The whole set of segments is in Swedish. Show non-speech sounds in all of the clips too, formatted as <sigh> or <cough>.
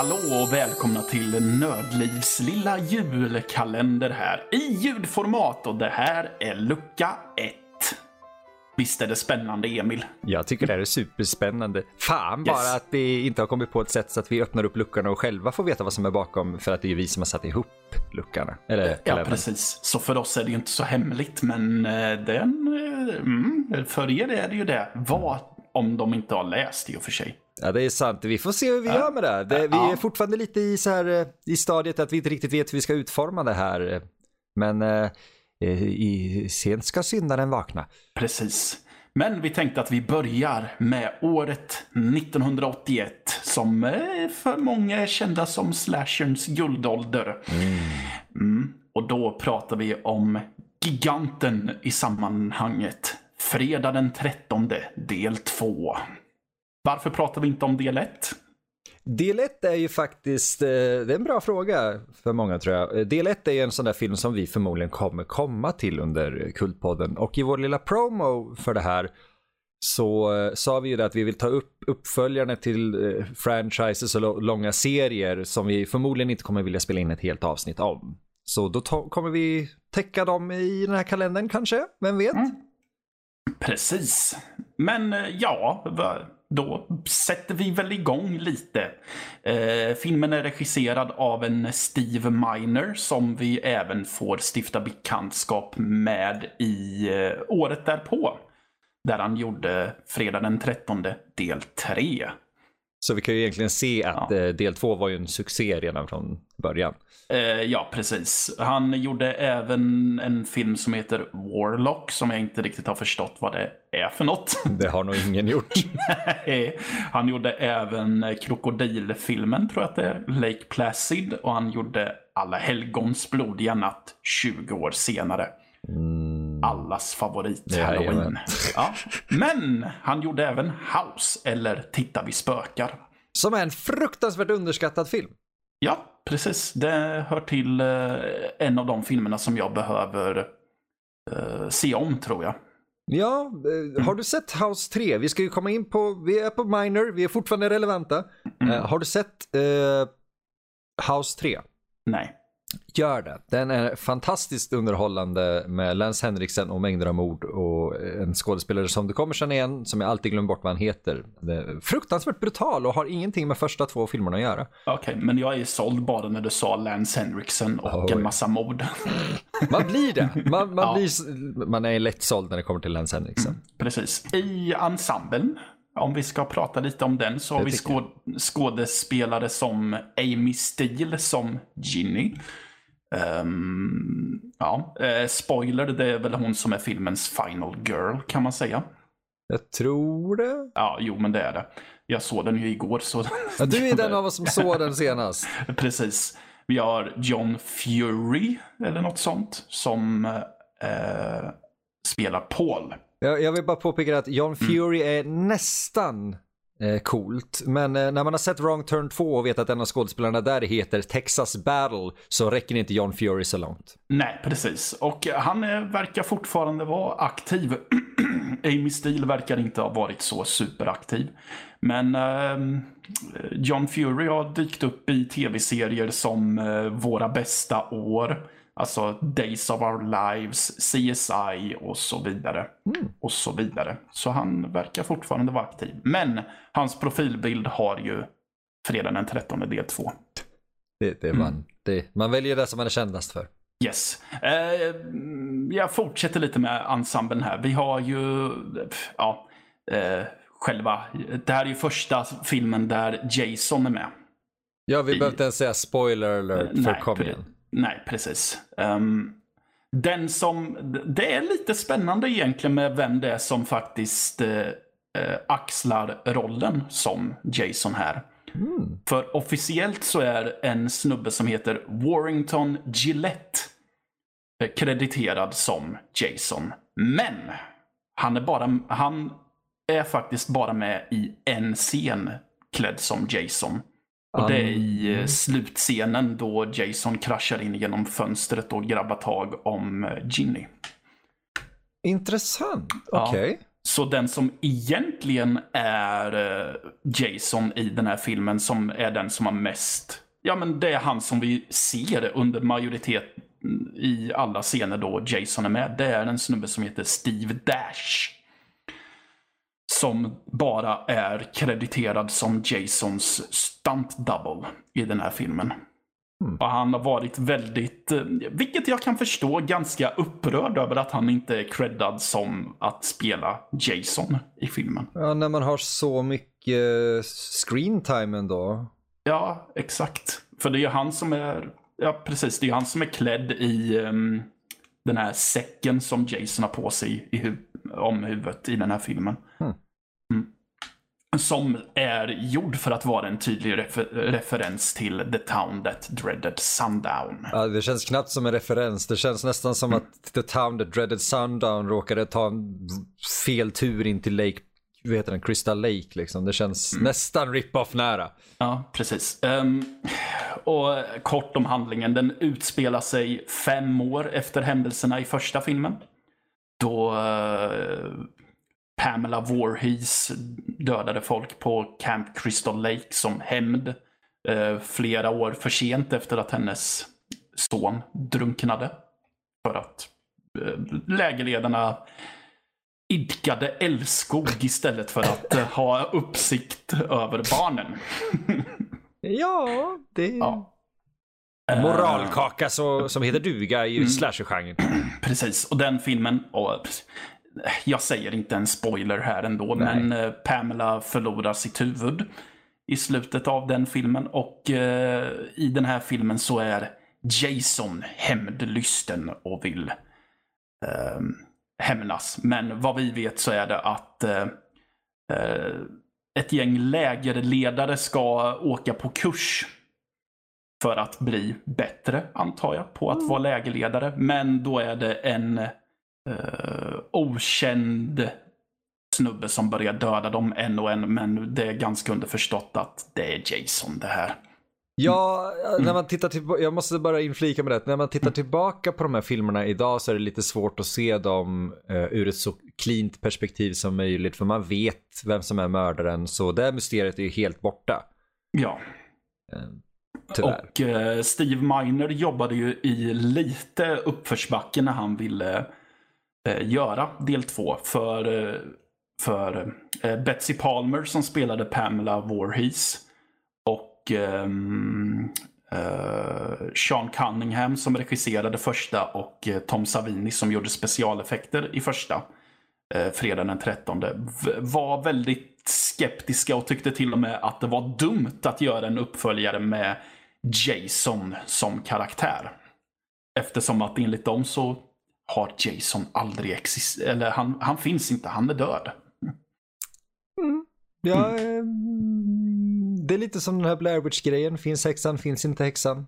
Hallå och välkomna till Nördlivs lilla julkalender här i ljudformat och det här är lucka 1. Visst är det spännande Emil? Jag tycker det här är superspännande. Fan bara Yes. att vi inte har kommit på ett sätt så att vi öppnar upp luckorna och själva får veta vad som är bakom för att det är vi som har satt ihop luckorna. Eller Ja, kalendern. precis. Så för oss är det ju inte så hemligt, men eh, den, eh, mm, för er är det ju det. Vad om de inte har läst i och för sig? Ja, det är sant. Vi får se hur vi gör med det. det vi Ja. är fortfarande lite i, så här, eh, i stadiet att vi inte riktigt vet hur vi ska utforma det här. Men eh, i, sent ska syndaren vakna. Precis. Men vi tänkte att vi börjar med året 1981 som eh, för många är kända som slasherns guldålder. Mm. Och då pratar vi om giganten i sammanhanget. Fredag den 13, del 2. Varför pratar vi inte om del 1? Del 1 är ju faktiskt, eh, det är en bra fråga för många tror jag. Eh, Del 1 är ju en sån där film som vi förmodligen kommer komma till under Kultpodden. Och i vår lilla promo för det här så eh, sa vi ju det att vi vill ta upp uppföljarna till franchises och långa serier som vi förmodligen inte kommer vilja spela in ett helt avsnitt om. Så då kommer vi täcka dem i den här kalendern kanske, vem vet? Precis. Men ja, då sätter vi väl igång lite. Eh, filmen är regisserad av en Steve Miner som vi även får stifta bekantskap med i eh, året därpå. Där han gjorde Fredag den 13 del 3. Så vi kan ju egentligen se att Ja. eh, del 2 var ju en succé redan från början. Eh, ja, precis. Han gjorde även en film som heter Warlock som jag inte riktigt har förstått vad det är för något. <laughs> Det har nog ingen gjort. <laughs> Nej, han gjorde även eh, krokodilfilmen, tror jag att det är, Lake Placid. Och han gjorde Alla helgons blodiga natt 20 år senare. Allas favorit Jajamän. Halloween. Ja. Men han gjorde även House, eller Titta vi spökar. Som är en fruktansvärt underskattad film. Ja, precis. Det hör till eh, en av de filmerna som jag behöver eh, se om, tror jag. Ja, eh, har du sett House 3? Vi ska ju komma in på, vi är på Minor, vi är fortfarande relevanta. Eh, har du sett House 3? Nej. Gör det. Den är fantastiskt underhållande med Lance Henriksen och mängder av mord och en skådespelare som du kommer känna igen, som jag alltid glömmer bort vad han heter. Fruktansvärt brutal och har ingenting med första två filmerna att göra. Okej, men jag är såld bara när du sa Lance Henriksen och Oj. en massa mord. <laughs> Man blir det. Man, man, Ja. blir, man är lätt såld när det kommer till Lance Henriksen. Precis. I ensemblen, om vi ska prata lite om den, så har vi jag. skåd- skådespelare som Amy Steele som Ginny. Ehm, ja, eh, spoiler, det är väl hon som är filmens final girl kan man säga. Jag tror det. Ja, jo men det är det. Jag såg den ju igår så... Ja, du är den av oss som <laughs> såg den senast. Precis. Vi har John Fury, eller något sånt, som eh, spelar Paul. Jag, jag vill bara påpeka att John Fury är nästan eh, coolt. Men eh, när man har sett Wrong Turn 2 och vet att en av skådespelarna där heter Texas Battle så räcker inte John Fury så långt. Nej, precis. Och han eh, verkar fortfarande vara aktiv. <clears throat> Amy Steele verkar inte ha varit så superaktiv. Men ehm, John Fury har dykt upp i tv-serier som eh, Våra bästa år. Alltså Days of Our Lives, CSI och så vidare. Och så vidare. Så han verkar fortfarande vara aktiv. Men hans profilbild har ju fredag den 13 del 2. Det, det man, det, man väljer det som man är kändast för. Yes. Eh, jag fortsätter lite med ensemblen här. Vi har ju, ja, eh, själva, det här är ju första filmen där Jason är med. Ja, vi behöver inte ens säga spoiler alert för Nej, kom igen. Nej, precis. Ehm, den som, det är lite spännande egentligen med vem det är som faktiskt eh, axlar rollen som Jason här. För officiellt så är en snubbe som heter Warrington Gillette eh, krediterad som Jason. Men han är, bara, han är faktiskt bara med i en scen klädd som Jason. Och det är i eh, slutscenen då Jason kraschar in genom fönstret och grabbar tag om eh, Ginny. Intressant. Ja. Okej. Så den som egentligen är eh, Jason i den här filmen, som är den som har mest... Ja, men det är han som vi ser under majoritet i alla scener då Jason är med. Det är en snubbe som heter Steve Dash. Som bara är krediterad som Jasons stunt double i den här filmen. Mm. Och han har varit väldigt, eh, vilket jag kan förstå, ganska upprörd över att han inte är creddad som att spela Jason i filmen. Ja, när man har så mycket screen time ändå. Ja, exakt. För det är ju han som är, ja precis, det är han som är klädd i um, den här säcken som Jason har på sig i hu om huvudet i den här filmen. Mm. Mm som är gjord för att vara en tydlig refer referens till The Town That Dreaded Sundown. Ja, det känns knappt som en referens. Det känns nästan som mm. att The Town That Dreaded Sundown råkade ta en fel tur in till Lake, vad heter den, Crystal Lake liksom. Det känns mm. nästan rip-off nära. Ja, precis. Um, och kort om handlingen. Den utspelar sig fem år efter händelserna i första filmen. Då uh, Pamela Voorhees dödade folk på Camp Crystal Lake som hämnd eh, flera år för sent efter att hennes son drunknade. För att eh, lägerledarna idkade älskog istället för att eh, ha uppsikt över barnen. <laughs> ja, det... Ja. Moralkaka så, som heter duga i mm. slasher-genren. <clears throat> Precis, och den filmen, och jag säger inte en spoiler här ändå, Nej. men eh, Pamela förlorar sitt huvud i slutet av den filmen. Och eh, i den här filmen så är Jason hämndlysten och vill eh, hämnas. Men vad vi vet så är det att eh, eh, ett gäng lägerledare ska åka på kurs för att bli bättre, antar jag, på att mm. vara lägerledare. Men då är det en uh, okänd snubbe som börjar döda dem en och en. Men det är ganska underförstått att det är Jason det här. Ja, mm. när man tittar tillbaka, jag måste bara inflika med det. När man tittar tillbaka på de här filmerna idag så är det lite svårt att se dem uh, ur ett så cleant perspektiv som möjligt. För man vet vem som är mördaren. Så det mysteriet är ju helt borta. Ja. Uh, tyvärr. Och eh, Steve Miner jobbade ju i lite uppförsbacke när han ville eh, göra del två. För, eh, för eh, Betsy Palmer som spelade Pamela Voorhees. Och ehm, eh, Sean Cunningham som regisserade första och eh, Tom Savini som gjorde specialeffekter i första. Eh, fredag den 13. Var väldigt skeptiska och tyckte till och med att det var dumt att göra en uppföljare med Jason som karaktär. Eftersom att enligt dem så har Jason aldrig existerat. Eller han, han finns inte, han är död. Mm. Ja, mm. det är lite som den här Blair Witch-grejen. Finns häxan, finns inte häxan.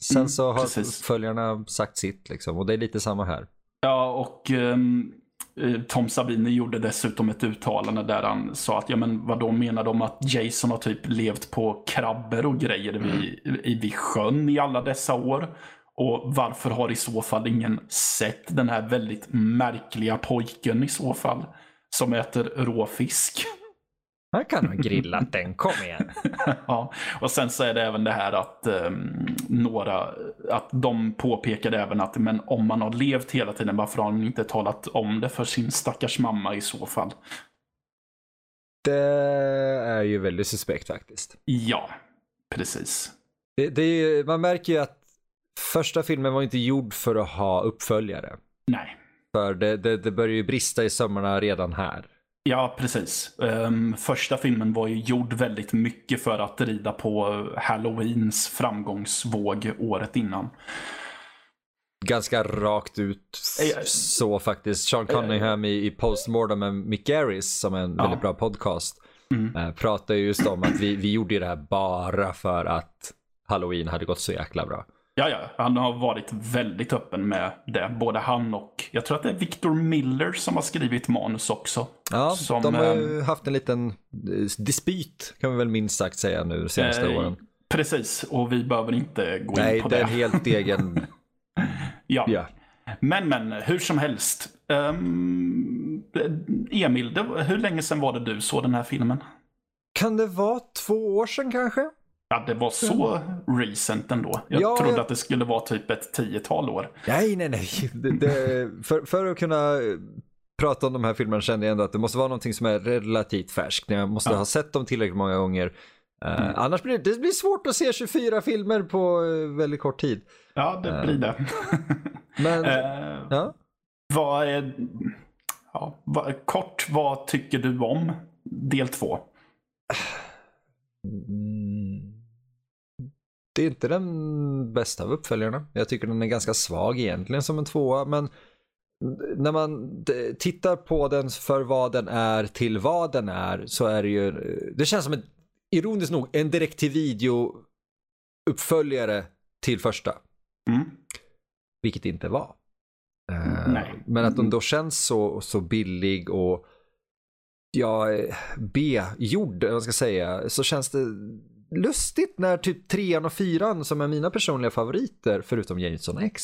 Sen mm, så har precis. följarna sagt sitt liksom. Och det är lite samma här. Ja, och um, Tom Sabini gjorde dessutom ett uttalande där han sa att, ja men vad då menar de att Jason har typ levt på krabbor och grejer vid, mm. vid sjön i alla dessa år? Och varför har i så fall ingen sett den här väldigt märkliga pojken i så fall? Som äter rå fisk. Han kan ha grillat den, kom igen. <laughs> ja, och sen så är det även det här att um, några, att de påpekade även att men om man har levt hela tiden, varför har han inte talat om det för sin stackars mamma i så fall? Det är ju väldigt suspekt faktiskt. Ja, precis. Det, det, man märker ju att första filmen var inte gjord för att ha uppföljare. Nej. För det, det, det börjar ju brista i sömmarna redan här. Ja, precis. Um, första filmen var ju gjord väldigt mycket för att rida på Halloweens framgångsvåg året innan. Ganska rakt ut så faktiskt. Sean Cunningham i, i Postmortem med Mick Garris som är en ja. väldigt bra podcast. Mm. Uh, pratar just om att vi, vi gjorde det här bara för att Halloween hade gått så jäkla bra. Ja, ja, han har varit väldigt öppen med det. Både han och, jag tror att det är Victor Miller som har skrivit manus också. Ja, som, de har ju äh, haft en liten eh, dispyt kan vi väl minst sagt säga nu de senaste äh, åren. Precis, och vi behöver inte gå Nej, in på det. Nej, det är en helt egen... <laughs> ja. ja. Men, men, hur som helst. Um, Emil, det, hur länge sedan var det du såg den här filmen? Kan det vara två år sedan kanske? Ja, det var så recent ändå. Jag Ja, trodde jag- att det skulle vara typ ett tiotal år. Nej, nej, nej. Det, det, för, för att kunna eh, prata om de här filmerna kände jag ändå att det måste vara någonting som är relativt färskt. Jag måste Ja. ha sett dem tillräckligt många gånger. Eh, Mm. Annars blir det, det blir svårt att se 24 filmer på eh, väldigt kort tid. Ja, det blir det. <laughs> Men, Eh, ja. Vad är... Ja, vad, kort, vad tycker du om del två? Mm. Det är inte den bästa av uppföljarna. Jag tycker den är ganska svag egentligen som en tvåa, men när man tittar på den för vad den är till vad den är så är det ju, det känns som en, ironiskt nog, en direkt till video uppföljare till första, Mm. vilket det inte var. Eh, Nej. Men att den då känns så, så billig och ja, eh, B-gjord, vad man ska säga, så känns det lustigt när typ trean och fyran, som är mina personliga favoriter, förutom Jameson X,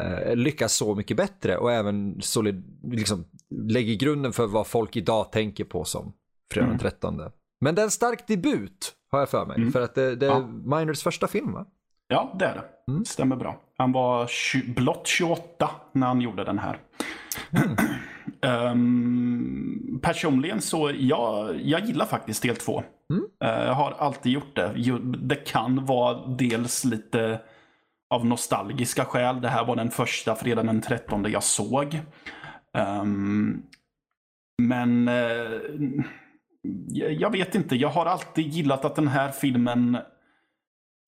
eh, lyckas så mycket bättre och även solid, liksom, lägger grunden för vad folk idag tänker på som fredag den Mm. 13. Men det är en stark debut, har jag för mig, Mm. för att det, det är Ja. Miners första film va? Ja, det är det. Mm. Stämmer bra. Han var blott 28 när han gjorde den här. Ehm, personligen så, jag, jag gillar faktiskt del två. Mm. Eh, jag har alltid gjort det. Det kan vara dels lite av nostalgiska skäl. Det här var den första fredagen den 13 jag såg. Ehm, men eh, jag vet inte, jag har alltid gillat att den här filmen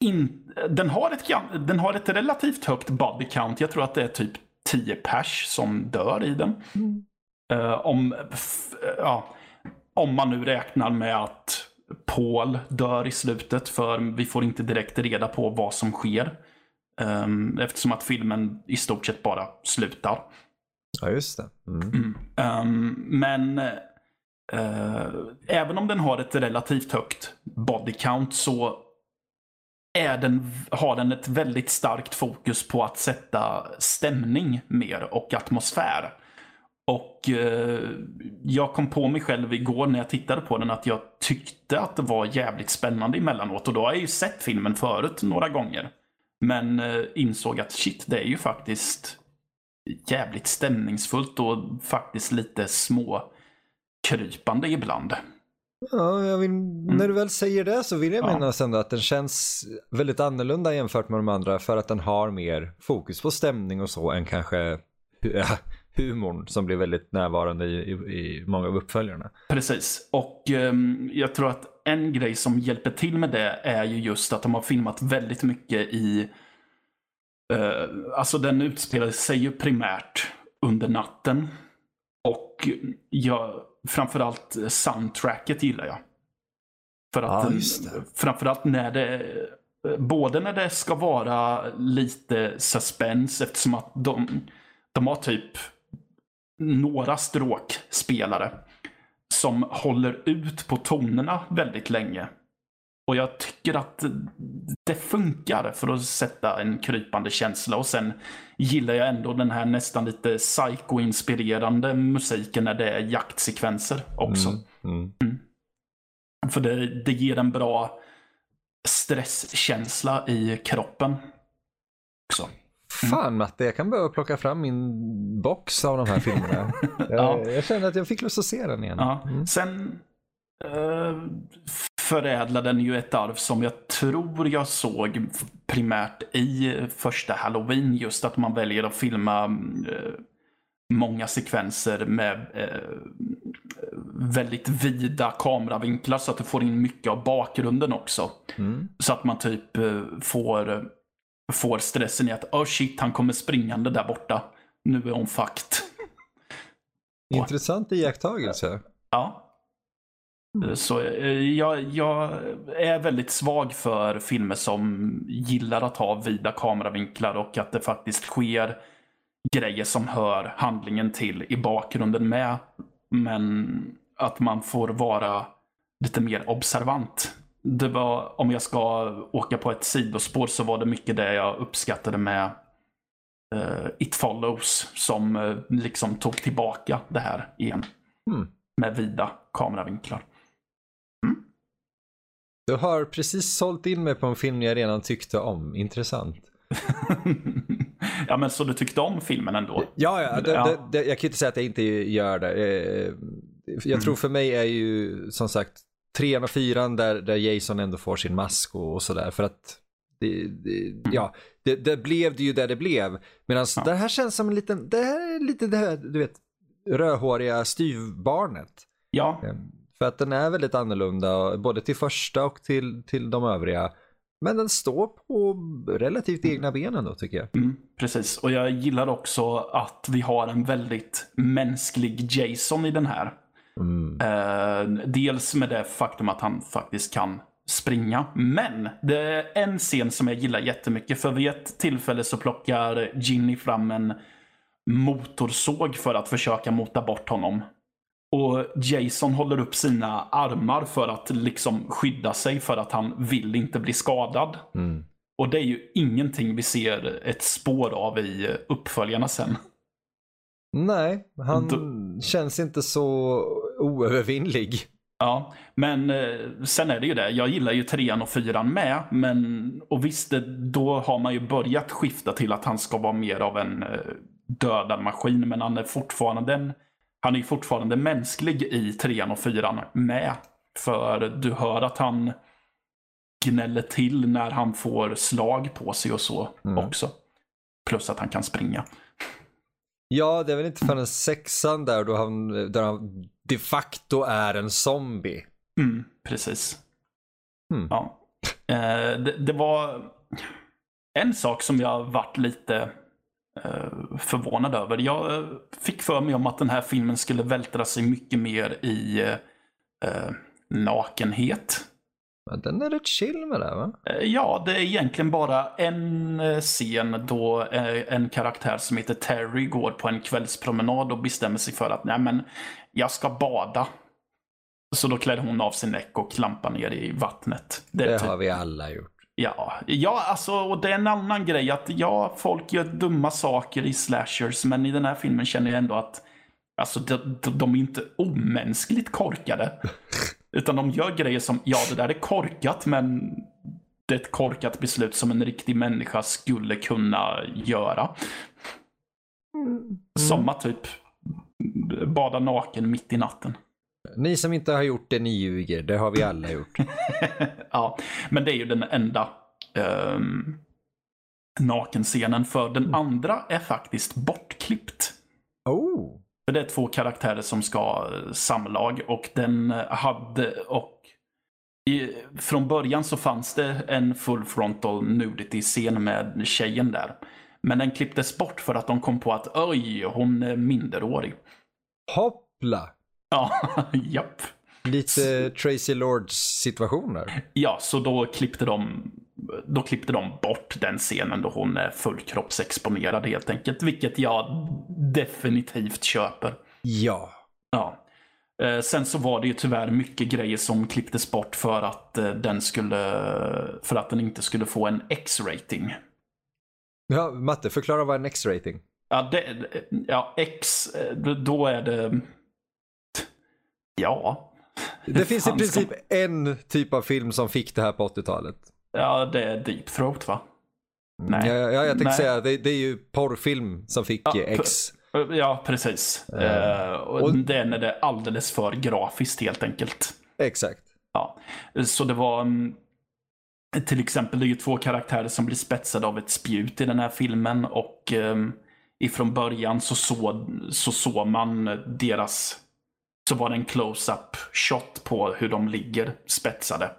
in, den, har ett, den har ett relativt högt body count. Jag tror att det är typ 10 pers som dör i den. Eh, om, f, ja, om man nu räknar med att Paul dör i slutet, för vi får inte direkt reda på vad som sker. Um, eftersom att filmen i stort sett bara slutar. Ja, just det. Mm. Um, men eh, även om den har ett relativt högt body count så är den, har den ett väldigt starkt fokus på att sätta stämning mer och atmosfär. Och eh, jag kom på mig själv igår när jag tittade på den att jag tyckte att det var jävligt spännande emellanåt. Och då har jag ju sett filmen förut några gånger. Men eh, insåg att shit, det är ju faktiskt jävligt stämningsfullt och faktiskt lite små krypande ibland. Ja, jag vill, när du väl säger det så vill jag Mm. Ja. minnas ändå att den känns väldigt annorlunda jämfört med de andra för att den har mer fokus på stämning och så än kanske ja, humorn som blir väldigt närvarande i, i, i många av uppföljarna. Precis. Och ehm, jag tror att en grej som hjälper till med det är ju just att de har filmat väldigt mycket i... eh, alltså den utspelar sig ju primärt under natten. Och jag, framförallt soundtracket gillar jag. För att Ja, den- just det. framförallt när det... Både när det ska vara lite suspense eftersom att de, de har typ några stråkspelare som håller ut på tonerna väldigt länge. Och jag tycker att det funkar för att sätta en krypande känsla. Och sen gillar jag ändå den här nästan lite psycho-inspirerande musiken när det är jaktsekvenser också. Mm. Mm. För det, det ger en bra stresskänsla i kroppen. Också. Fan Matte, jag kan behöva plocka fram min box av de här <laughs> filmerna. Ja. jag, känner att jag fick lust att se den igen. Ja. Mm. Sen eh, förädlar den ju ett arv som jag tror jag såg primärt i första Halloween. Just att man väljer att filma eh, många sekvenser med eh, väldigt vida kameravinklar så att du får in mycket av bakgrunden också. Mm. Så att man typ eh, får, får stressen i att oh shit, han kommer springande där borta. Nu är hon fucked. <laughs> Intressant iakttagelse. Ja. Mm. Så eh, jag, jag är väldigt svag för filmer som gillar att ha vida kameravinklar och att det faktiskt sker grejer som hör handlingen till i bakgrunden med. Men att man får vara lite mer observant. Det var, om jag ska åka på ett sidospår så var det mycket det jag uppskattade med uh, It Follows som uh, liksom tog tillbaka det här igen. Mm. Med vida kameravinklar. Du har precis sålt in mig på en film jag redan tyckte om. Intressant. <laughs> ja, men så du tyckte om filmen ändå? Ja, ja, det, Ja. Det, det, jag kan inte säga att jag inte gör det. Eh, Jag tror för mig är ju som sagt trean och fyran där, där Jason ändå får sin mask och, och sådär. För att det, det, ja, det, det blev det ju där det blev. Medan Ja. det här känns som en liten, det här är lite det här, du vet, rödhåriga styvbarnet. Ja, Eh, För att den är väldigt annorlunda, både till första och till, till de övriga. Men den står på relativt egna ben ändå tycker jag. mm, precis. Och jag gillar också att vi har en väldigt mänsklig Jason i den här. Mm. Eh, dels med det faktum att han faktiskt kan springa. Men det är en scen som jag gillar jättemycket. För vid ett tillfälle så plockar Ginny fram en motorsåg för att försöka mota bort honom. Och Jason håller upp sina armar för att liksom skydda sig för att han vill inte bli skadad. Mm. Och det är ju ingenting vi ser ett spår av i uppföljarna sen. Nej, han Då- känns inte så oövervinnlig. Ja, men eh, sen är det ju det. Jag gillar ju trean och fyran med. Men, och visst, då har man ju börjat skifta till att han ska vara mer av en eh, dödad maskin. Men han är fortfarande han är fortfarande mänsklig i trean och fyran med. För du hör att han gnäller till när han får slag på sig och så Mm. också. Plus att han kan springa. Ja, det är väl inte förrän sexan där då han, där han de facto är en zombie. Mm, precis. Mm. Ja. Eh, det, det var en sak som jag varit lite eh, förvånad över. Jag eh, fick för mig om att den här filmen skulle vältra sig mycket mer i eh, nakenhet. Men den är rätt chill med det va? Eh, Ja, det är egentligen bara en eh, scen då eh, en karaktär som heter Terry går på en kvällspromenad och bestämmer sig för att nej men, jag ska bada. Så då klär hon av sin näck och klampar ner i vattnet. är Det typ- har vi alla gjort. Ja, ja alltså, och det är en annan grej att ja, folk gör dumma saker i slashers, men i den här filmen känner jag ändå att alltså, de, de, de är inte omänskligt korkade. <laughs> Utan de gör grejer som, ja det där är korkat, men det är ett korkat beslut som en riktig människa skulle kunna göra. Som att typ bada naken mitt i natten. Ni som inte har gjort det, ni ljuger. Det har vi alla gjort. <laughs> ja, men det är ju den enda um, nakenscenen. För den andra är faktiskt bortklippt. Oh! För det är två karaktärer som ska eh, samlag och den eh, hade och i, från början så fanns det en full frontal nudity-scen med tjejen där. Men den klipptes bort för att de kom på att oj, hon är minderårig. Hoppla! <laughs> Ja, japp. Lite Tracy Lords situationer. Ja, så då klippte de då klippte de bort den scenen då hon är fullkroppsexponerad helt enkelt. Vilket jag definitivt köper. Ja. Ja. Eh, Sen så var det ju tyvärr mycket grejer som klipptes bort för att eh, den skulle för att den inte skulle få en X-rating. ja. Matte, förklara vad en X-rating. Ja, det, ja, X, eh, då är det... Ja. Det finns i fan ska- princip en typ av film som fick det här på 80-talet. Ja, det är Deep Throat va? Nej. Ja, ja, jag tänkte Nej. säga, det, det är ju porrfilm som fick Ja, X. Ja, precis. Eh, och och- det är det alldeles för grafiskt helt enkelt. Exakt. Ja. Så det var mm, till exempel, det är ju två karaktärer som blir spetsade av ett spjut i den här filmen och um, ifrån början så såg så såg man deras, så var det en close-up shot på hur de ligger spetsade.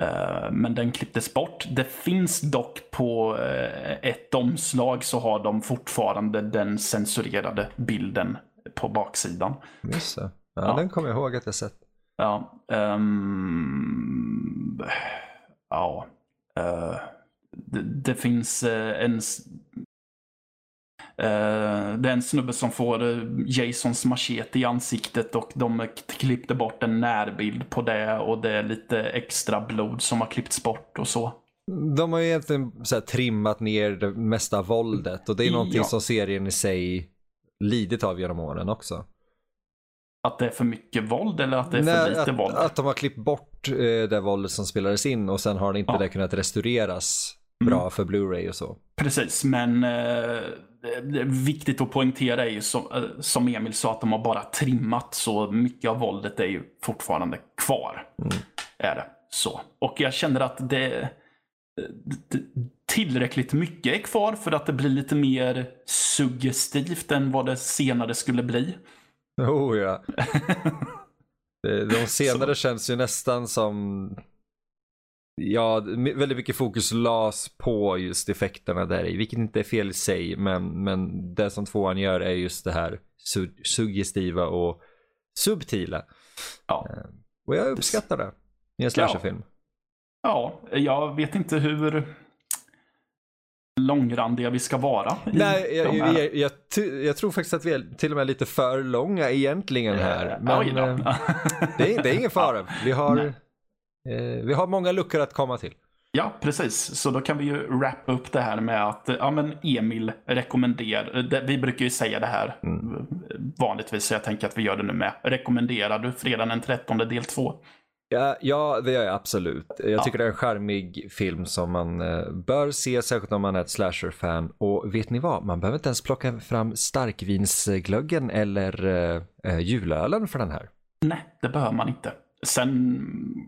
Eh, men den klipptes bort. Det finns dock på eh, ett omslag så har de fortfarande den censurerade bilden på baksidan. Just det. Ja, Ja. Den kommer jag ihåg att jag sett. Ja. ehm, ja. eh, det, det finns en... eh, det är en snubbe som får eh, Jasons machete i ansiktet och de klippte bort en närbild på det och det är lite extra blod som har klippts bort och så. De har ju egentligen så här, trimmat ner det mesta våldet och det är någonting Ja. som serien i sig lidit av genom åren också. Att det är för mycket våld eller att det är Nej, för lite att, våld? att de har klippt bort eh, det våldet som spelades in och sen har inte Ja. det kunnat restaureras Mm. bra för Blu-ray och så. Precis, men eh, viktigt att poängtera är ju som, eh, som Emil sa att de har bara trimmat så mycket av våldet är ju fortfarande kvar. Är det så. Och jag känner att det, det tillräckligt mycket är kvar för att det blir lite mer suggestivt än vad det senare skulle bli. Oh ja. <laughs> De senare känns ju nästan som Ja, väldigt mycket fokus lades på just effekterna där i, vilket inte är fel i sig, men, men det som tvåan gör är just det här su- suggestiva och subtila. Ja. Och jag uppskattar det i en slasherfilm. ja, jag vet inte hur långrandiga vi ska vara. Nej, jag, jag, jag, jag tror faktiskt att vi är till och med lite för långa egentligen här. Eh, Men eh, det, är, det är ingen fara. Vi har, <laughs> eh, vi har många luckor att komma till. Ja, precis. Så då kan vi ju wrappa upp det här med att ja, men Emil rekommenderar, det- vi brukar ju säga det här Mm. vanligtvis, så jag tänker att vi gör det nu med. Rekommenderar du fredagen den 13 del 2? Ja, ja, det gör jag absolut. Jag tycker det är en charmig film som man eh, bör se, särskilt om man är ett slasher-fan. Och vet ni vad? Man behöver inte ens plocka fram starkvinsglöggen eller eh, eh, julölen för den här. Nej, det behöver man inte. Sen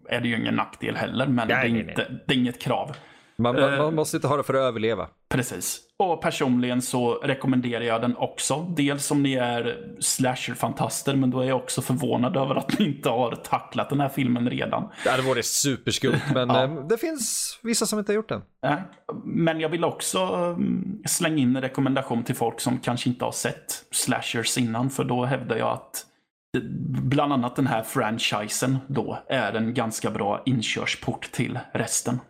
är det ju ingen nackdel heller, men det, är nej, inte, det är inget krav. Man, man, Eh. man måste inte ha det för att överleva. Precis. Och personligen så rekommenderar jag den också. Dels om ni är slasher-fantaster, men då är jag också förvånad över att ni inte har tacklat den här filmen redan. Det hade varit superskumt, men Ja. eh, det finns vissa som inte har gjort den. Eh, Men jag vill också mm, slänga in en rekommendation till folk som kanske inte har sett slashers innan, för då hävdar jag att bland annat den här franchisen då är en ganska bra inkörsport till resten.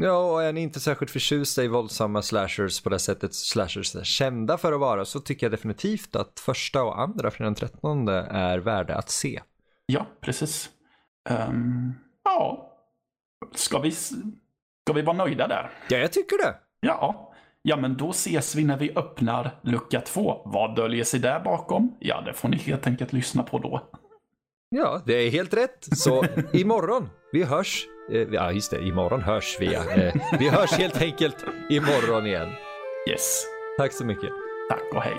Ja, och är ni inte särskilt förtjusta i våldsamma slashers på det sättet slashers är kända för att vara så tycker jag definitivt att första och andra för den 13 är värda att se. Ja, precis. Ehm, ja, ska vi, ska vi vara nöjda där? Ja, jag tycker det. Ja. Ja, men då ses vi när vi öppnar lucka två. Vad döljer sig där bakom? Ja, det får ni helt enkelt lyssna på då. Ja, det är helt rätt. Så <laughs> imorgon, vi hörs. Eh, ja, just det, imorgon hörs vi. Eh, vi hörs helt enkelt imorgon igen. Yes. Tack så mycket. Tack och hej.